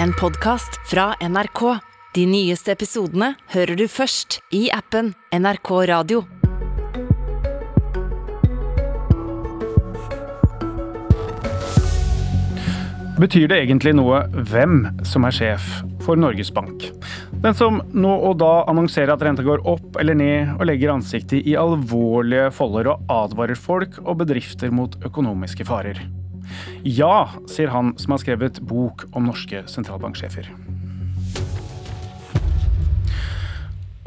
en podkast fra NRK. De nyeste episodene hører du først i appen NRK Radio. Betyr det egentlig noe hvem som er sjef for Norges Bank? Den som nå og da annonserer at renta går opp eller ned, og legger ansiktet i alvorlige folder og advarer folk og bedrifter mot økonomiske farer. Ja, sier han som har skrevet bok om norske sentralbanksjefer.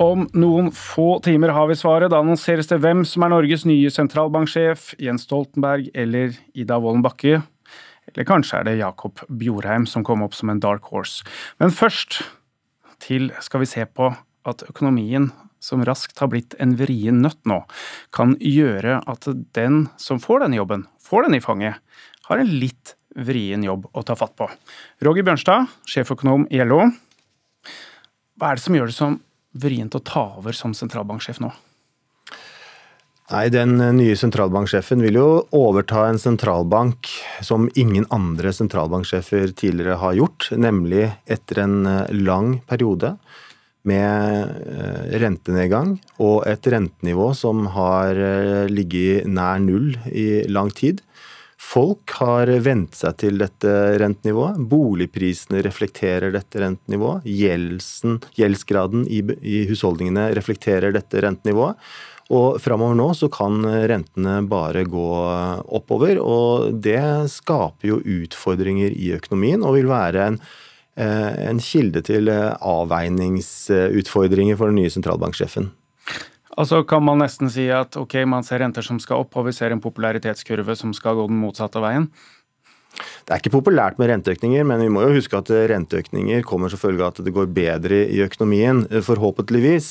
Om noen få timer har vi svaret. Da annonseres det hvem som er Norges nye sentralbanksjef. Jens Stoltenberg eller Ida Wolden Bakke. Eller kanskje er det Jakob Bjorheim som kom opp som en dark horse. Men først til skal vi se på at økonomien, som raskt har blitt en vrien nøtt nå, kan gjøre at den som får denne jobben, får den i fanget, har en litt vrien jobb å ta fatt på. Roger Bjørnstad, sjeføkonom i LO. Hva er det som gjør det som vrient å ta over som sentralbanksjef nå? Nei, Den nye sentralbanksjefen vil jo overta en sentralbank som ingen andre sentralbanksjefer tidligere har gjort, nemlig etter en lang periode med eh, rentenedgang og et rentenivå som har eh, ligget nær null i lang tid. Folk har vent seg til dette rentenivået. Boligprisene reflekterer dette rentenivået. Gjelsen, gjeldsgraden i, i husholdningene reflekterer dette rentenivået. Og framover nå så kan rentene bare gå oppover, og det skaper jo utfordringer i økonomien og vil være en, eh, en kilde til avveiningsutfordringer for den nye sentralbanksjefen. Altså kan man nesten si at ok, man ser renter som skal opp, og vi ser en popularitetskurve som skal gå den motsatte veien? Det er ikke populært med renteøkninger, men vi må jo huske at renteøkninger kommer som følge av at det går bedre i økonomien, forhåpentligvis.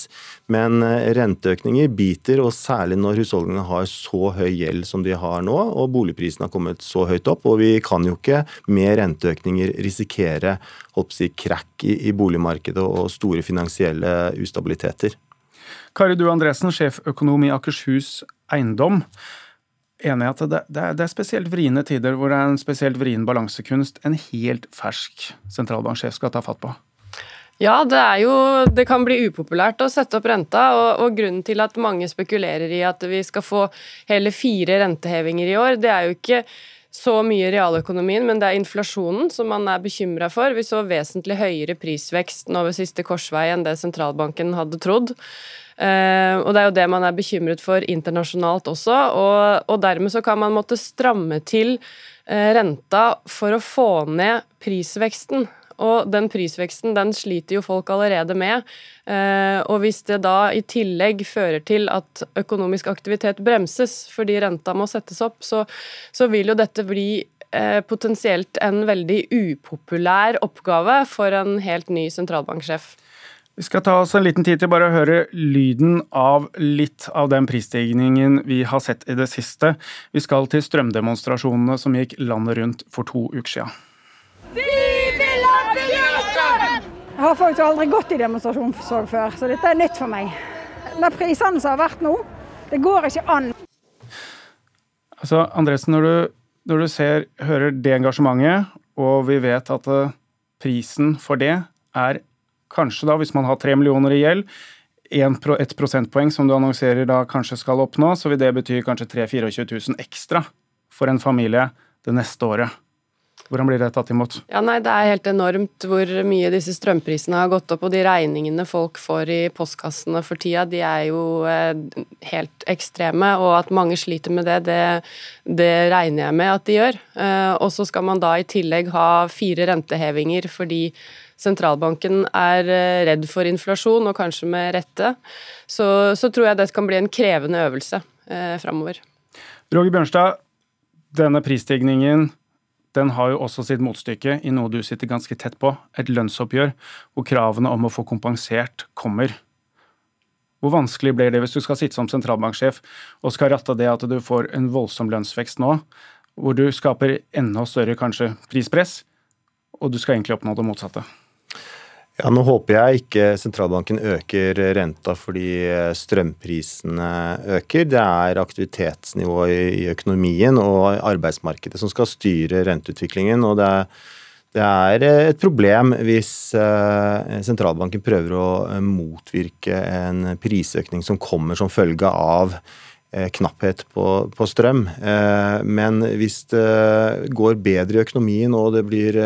Men renteøkninger biter, og særlig når husholdningene har så høy gjeld som de har nå, og boligprisene har kommet så høyt opp. Og vi kan jo ikke med renteøkninger risikere si, krakk i boligmarkedet og store finansielle ustabiliteter. Kari Due Andresen, sjeføkonom i Akershus Eiendom. Enig i at det, det, er, spesielt vriene tider hvor det er en spesielt vrien balansekunst en helt fersk sentralbanksjef skal ta fatt på? Ja, det jo Det kan bli upopulært å sette opp renta, og, og, grunnen til at mange spekulerer i at vi skal få hele fire rentehevinger i år, det er jo ikke så mye realøkonomien, men det er inflasjonen som man er bekymra for. Vi så vesentlig høyere prisvekst nå ved siste korsvei enn det sentralbanken hadde trodd. Uh, og det er jo det man er bekymret for internasjonalt også, og, dermed så kan man måtte stramme til uh, renta for å få ned prisveksten. Og den prisveksten den sliter jo folk allerede med. Uh, og hvis det da i tillegg fører til at økonomisk aktivitet bremses fordi renta må settes opp, så, så vil jo dette bli potensielt en veldig upopulær oppgave for en helt ny sentralbanksjef. Vi skal ta oss en liten tid til bare å høre lyden av litt av den prisstigningen vi har sett i det siste. Vi skal til strømdemonstrasjonene som gikk landet rundt for to uker siden. Vi vil ha strøm! Jeg har faktisk aldri gått i demonstrasjon før, så dette er nytt for meg. De prisene som har vært nå, det går ikke an. Altså, Andresen, når du, når du ser, hører det engasjementet, og vi vet at eh, prisen for det er kanskje da, hvis man har tre millioner i gjeld, ett prosentpoeng som du annonserer da kanskje skal oppnå, så vil det bety kanskje 3 24 000 ekstra for en familie det neste året. Hvordan blir det tatt imot? Ja, nei, Det er helt enormt hvor mye disse strømprisene har gått opp. Og de regningene folk får i postkassene for tida, de er jo eh, helt ekstreme. Og at mange sliter med det, det, det regner jeg med at de gjør. Eh, og så skal man da i tillegg ha fire rentehevinger fordi sentralbanken er eh, redd for inflasjon, og kanskje med rette, så, så tror jeg det kan bli en krevende øvelse eh, framover. Roger Bjørnstad, denne prisstigningen den har jo også sitt motstykke i noe du sitter ganske tett på, et lønnsoppgjør, hvor kravene om å få kompensert kommer. Hvor vanskelig blir det hvis du skal sitte som sentralbanksjef og skal ratte det at du får en voldsom lønnsvekst nå, hvor du skaper enda større kanskje prispress, og du skal egentlig oppnå det motsatte? Ja, Nå håper jeg ikke sentralbanken øker renta fordi strømprisene øker. Det er aktivitetsnivået i økonomien og arbeidsmarkedet som skal styre renteutviklingen. og det er Det er et problem hvis sentralbanken prøver å motvirke en prisøkning som kommer som følge av knapphet på, på, strøm. Men hvis det går bedre i økonomien og det blir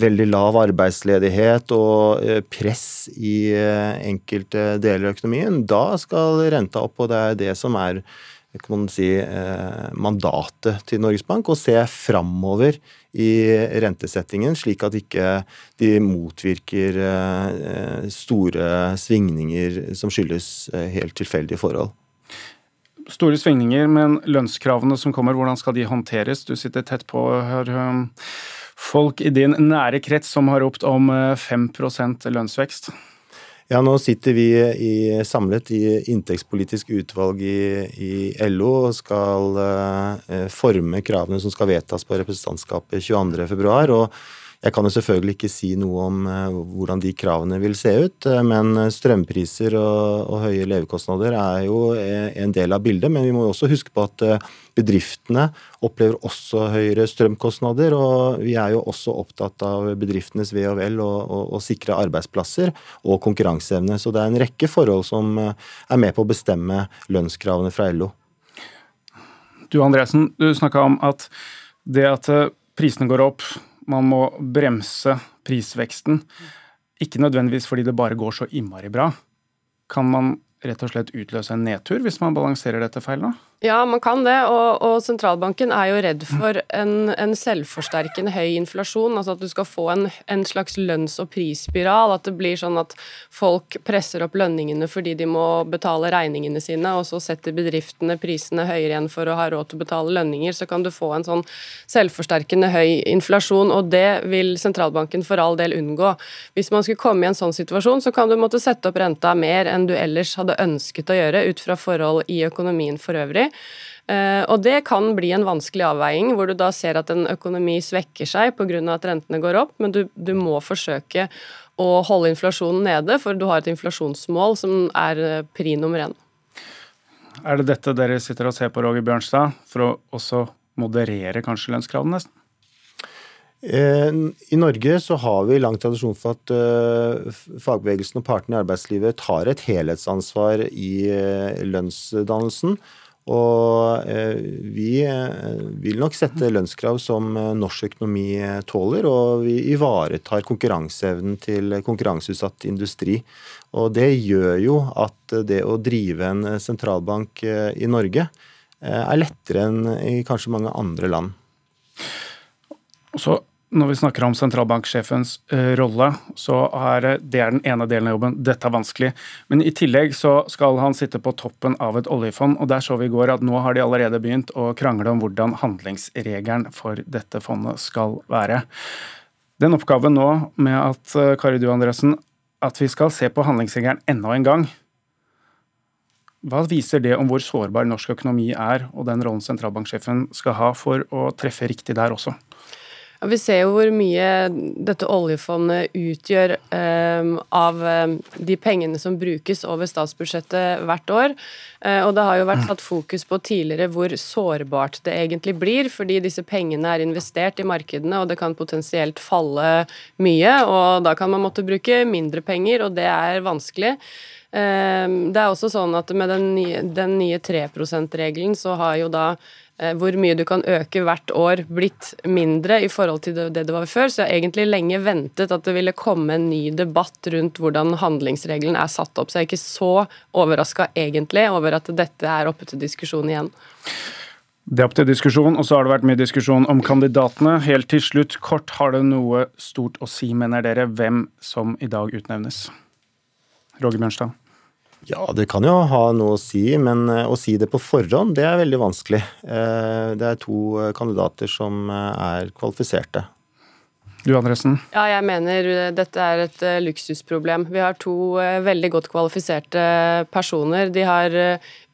veldig lav arbeidsledighet og eh, press i eh, enkelte deler av økonomien, da skal renta opp. Og det er det som er kan man si, eh, mandatet til Norges Bank, å se framover i rentesettingen, slik at ikke de motvirker store svingninger som skyldes helt tilfeldige forhold. Store svingninger, men lønnskravene som kommer, hvordan skal de håndteres? Du sitter tett på her folk i din nære krets som har ropt om 5 eh, lønnsvekst? Ja, nå sitter vi i, samlet i inntektspolitisk utvalg i, i LO og skal uh, forme kravene som skal vedtas på representantskapet 22.2. Jeg kan jo selvfølgelig ikke si noe om uh, hvordan de kravene vil se ut, uh, men strømpriser og, og, høye levekostnader er jo en del av bildet. Men vi må jo også huske på at Bedriftene opplever også høyere strømkostnader, og vi er jo også opptatt av bedriftenes ve og vel og, og, sikre arbeidsplasser og konkurranseevne. Så det er en rekke forhold som eh, er med på å bestemme lønnskravene fra LO. Du Andresen, du snakka om at det at eh, prisene går opp, man må bremse prisveksten. Ikke nødvendigvis fordi det bare går så innmari bra. Kan man rett og slett utløse en nedtur hvis man balanserer dette feil nå? Ja, man kan det, og, og sentralbanken er jo redd for en, en, selvforsterkende høy inflasjon. Altså at du skal få en, en, slags lønns- og prisspiral. At det blir sånn at folk presser opp lønningene fordi de må betale regningene sine, og så setter bedriftene prisene høyere igjen for å ha råd til å betale lønninger. Så kan du få en sånn selvforsterkende høy inflasjon, og det vil sentralbanken for all del unngå. Hvis man skulle komme i en sånn situasjon, så kan du måtte sette opp renta mer enn du ellers hadde ønsket å gjøre ut fra forhold i økonomien for øvrig. Eh, og det kan bli en vanskelig avveining, hvor du da ser at en økonomi svekker seg pga. at rentene går opp, men du, du, må forsøke å holde inflasjonen nede, for du har et inflasjonsmål som er eh, pri nummer én. Er det dette dere sitter og ser på, Roger Bjørnstad, for å også moderere kanskje lønnskravene nesten? Eh, I Norge så har vi lang tradisjon for at fagbevegelsen og partene i arbeidslivet tar et helhetsansvar i lønnsdannelsen. Og eh, vi eh, vil nok sette lønnskrav som eh, norsk økonomi tåler, og vi ivaretar konkurranseevnen til konkurranseutsatt industri. Og det gjør jo at det å drive en sentralbank i Norge er lettere enn i kanskje mange andre land. Så når vi snakker om sentralbanksjefens uh, rolle, så er det er den ene delen av jobben. Dette er vanskelig. Men i tillegg så skal han sitte på toppen av et oljefond, og der så vi i går at nå har de allerede begynt å krangle om hvordan handlingsregelen for dette fondet skal være. Den oppgaven nå med at uh, Kari Du Andresen, at vi skal se på handlingsregelen enda en gang, hva viser det om hvor sårbar norsk økonomi er, og den rollen sentralbanksjefen skal ha for å treffe riktig der også? Ja, vi ser jo hvor mye dette oljefondet utgjør eh, av um, de pengene som brukes over statsbudsjettet hvert år. Eh, og det har jo vært satt fokus på tidligere hvor sårbart det egentlig blir, fordi disse pengene er investert i markedene, og det kan potensielt falle mye. Og da kan man måtte bruke mindre penger, og det er vanskelig. Det er også sånn at med den nye, den nye 3 %-regelen så har jo da hvor mye du kan øke hvert år, blitt mindre i forhold til det det var før. Så jeg har egentlig lenge ventet at det ville komme en ny debatt rundt hvordan handlingsregelen er satt opp. Så jeg er ikke så overraska egentlig over at dette er oppe til diskusjon igjen. Det er opp til diskusjon, og så har det vært mye diskusjon om kandidatene. Helt til slutt, kort, har det noe stort å si, mener dere, hvem som i dag utnevnes? Roger Bjørnstad? Ja, det kan jo ha noe å si, men eh, å si det på forhånd, det er veldig vanskelig. Eh, det er to eh, kandidater som er kvalifiserte. Du, Andresen? Ja, jeg mener dette er et luksusproblem. Vi har to veldig godt kvalifiserte personer. De har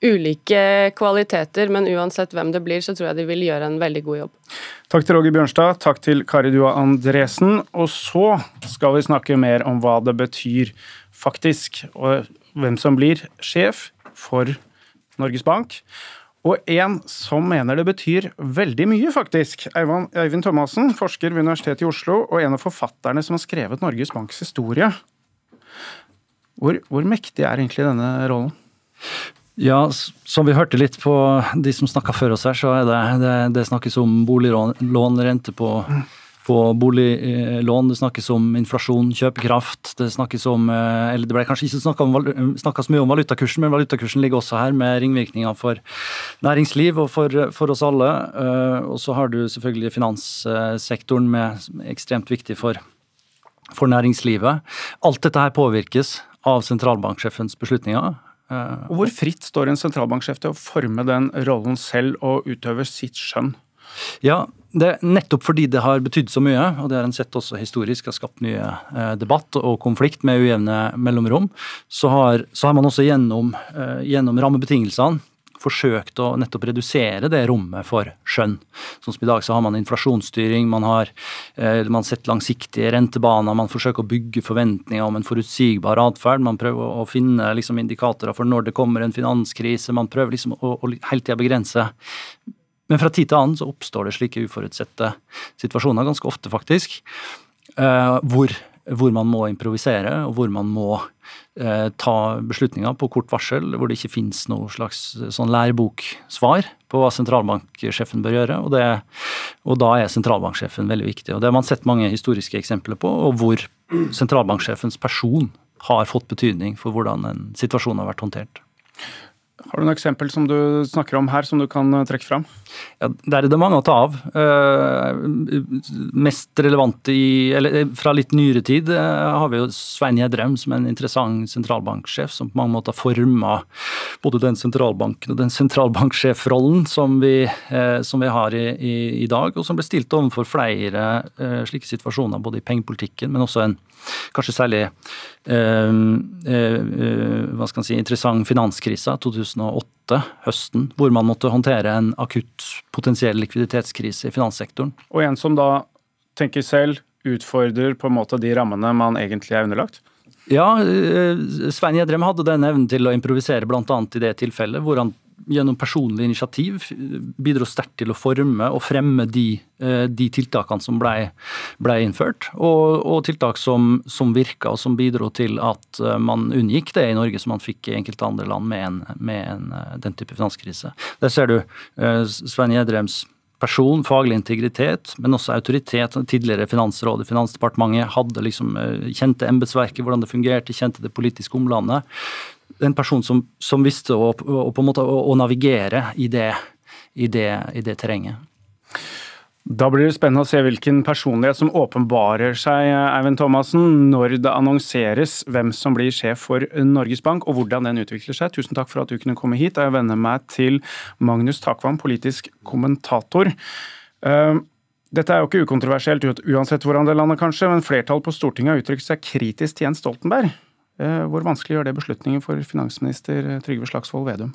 ulike kvaliteter, men uansett hvem det blir, så tror jeg de vil gjøre en veldig god jobb. Takk til Roger Bjørnstad, takk til Kari Dua Andresen. Og så skal vi snakke mer om hva det betyr faktisk. Og hvem som blir sjef for Norges Bank. Og en som mener det betyr veldig mye, faktisk. Eivind Thomassen, forsker ved Universitetet i Oslo, og en av forfatterne som har skrevet Norges Banks historie. Hvor, hvor mektig er egentlig denne rollen? Ja, som vi hørte litt på de som snakka før oss her, så er det, det, det snakkes om boliglån, rente på på boliglån, det snakkes om inflasjon, kjøpekraft. Det snakkes om eh, Eller det ble kanskje ikke snakka så mye om valutakursen, men valutakursen ligger også her med ringvirkninger for næringsliv og for, for oss alle. Eh, og så har du selvfølgelig finanssektoren med ekstremt viktig for, for næringslivet. Alt dette her påvirkes av sentralbanksjefens beslutninger. Eh, og Hvor fritt står en sentralbanksjef til å forme den rollen selv og utøve sitt skjønn? Ja, det nettopp fordi det har betydd så mye, og det har en sett også historisk, har skapt mye eh, debatt og konflikt med ujevne mellomrom, så har, så har man også gjennom, eh, gjennom rammebetingelsene forsøkt å nettopp redusere det rommet for skjønn. Sånn som I dag så har man inflasjonsstyring, man har eh, man sett langsiktige rentebaner, man forsøker å bygge forventninger om en forutsigbar atferd. Man prøver å finne liksom, indikatorer for når det kommer en finanskrise. Man prøver liksom å, å hele tida begrense men fra tid til annen så oppstår det slike uforutsette situasjoner, ganske ofte faktisk, eh, hvor, hvor man må improvisere, og hvor man må eh, ta beslutninger på kort varsel, hvor det ikke finnes noe slags eh, sånn læreboksvar på hva sentralbanksjefen bør gjøre. Og, det, og da er sentralbanksjefen veldig viktig. Og Det har man sett mange historiske eksempler på, og hvor sentralbanksjefens person har fått betydning for hvordan en situasjon har vært håndtert. Har du noen eksempel som du snakker om her, som du kan eh, trekke fram? Ja, Der er det mange å ta av. Uh, mest relevant i, eller eh, fra litt nyere tid har vi jo Svein Gjedrem som er en interessant sentralbanksjef, som på mange måter har forma både den sentralbanken og den sentralbanksjefrollen som vi, som vi har i, i, i, dag, og som ble stilt overfor flere slike situasjoner, både i pengepolitikken, men også en kanskje særlig eh, eh, hva skal man si, interessant finanskrisa 2008, høsten, hvor man måtte håndtere en akutt potensiell likviditetskrise i finanssektoren. Og en som da tenker selv, utfordrer på en måte de rammene man egentlig er underlagt? Ja, eh, Svein Gjedrem hadde den evnen til å improvisere bl.a. i det tilfellet, hvor han gjennom personlig initiativ bidro sterkt til å forme og fremme de, eh, de tiltakene som ble, ble innført, og, og, tiltak som, som virka og som bidro til at eh, man unngikk det i Norge som man fikk i enkelte andre land med, en, med en, eh, den type finanskrise. Der ser du Svein Gjedrems person, faglig integritet, men også autoritet. Tidligere Finansrådet, Finansdepartementet hadde liksom, kjente embetsverket, hvordan det fungerte, kjente det politiske omlandet en person som, som visste å, å, måte å, å navigere i det, i, det, i det, terrenget. Da blir det spennende å se hvilken personlighet som åpenbarer seg Eivind Thomassen, når det annonseres hvem som blir sjef for Norges Bank, og hvordan den utvikler seg. Tusen takk for at du kunne komme hit. Jeg venner meg til Magnus Takvam, politisk kommentator. Eh, dette er jo ikke ukontroversielt uansett hvordan det lander, kanskje, men flertallet på Stortinget har uttrykt seg kritisk til Jens Stoltenberg. Eh, hvor vanskelig gjør det beslutningen for finansminister Trygve Slagsvold Vedum?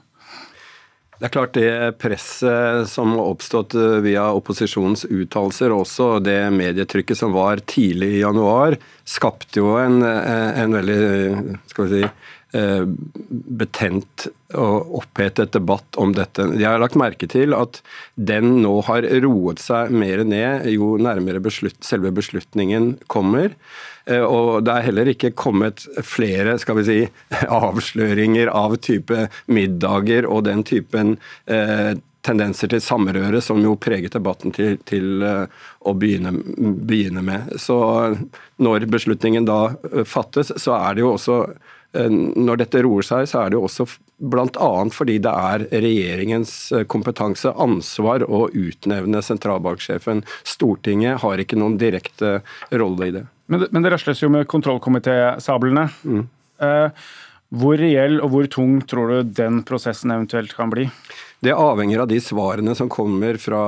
Det er klart det presset som har oppstått eh, via opposisjonens uttalelser, og også det medietrykket som var tidlig i januar, skapte jo en, eh, en veldig skal vi si, betent og opphetet debatt om dette. Jeg har lagt merke til at den nå har roet seg mer ned jo nærmere beslut, selve beslutningen kommer. Eh, og det er heller ikke kommet flere skal vi si, avsløringer av type middager og den typen eh, tendenser til samrøre som jo preget debatten til, til eh, å begynne, begynne, med. Så når beslutningen da eh, fattes, så er det jo også når dette roer seg, så er det jo også bl.a. fordi det er regjeringens kompetanse, ansvar, å utnevne sentralbanksjefen. Stortinget har ikke noen direkte rolle i det. Men det, men det rasles jo med kontrollkomitésablene. Mm. Eh, hvor reell og hvor tung tror du den prosessen eventuelt kan bli? Det avhenger av de svarene som kommer fra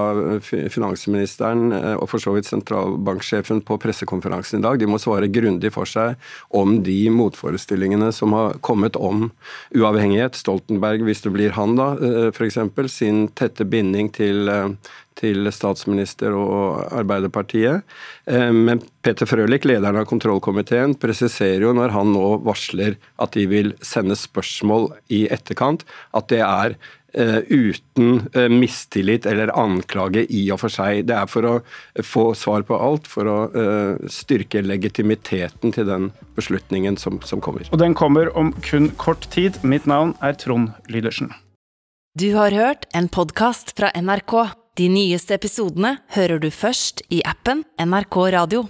finansministeren eh, og for så vidt sentralbanksjefen på pressekonferansen i dag. De må svare grundig for seg om de motforestillingene som har kommet om uavhengighet. Stoltenberg, hvis det blir han da, eh, f.eks., sin tette binding til til statsminister og Arbeiderpartiet. Eh, men Peter Frølich, lederen av kontrollkomiteen, presiserer jo når han nå varsler at de vil sende spørsmål i etterkant, at det er eh, uten eh, mistillit eller anklage i og for seg. Det er for å få svar på alt, for å eh, styrke legitimiteten til den beslutningen som, som kommer. Og den kommer om kun kort tid. Mitt navn er Trond Lydersen. Du har hørt en podkast fra NRK. De nyeste episodene hører du først i appen NRK Radio.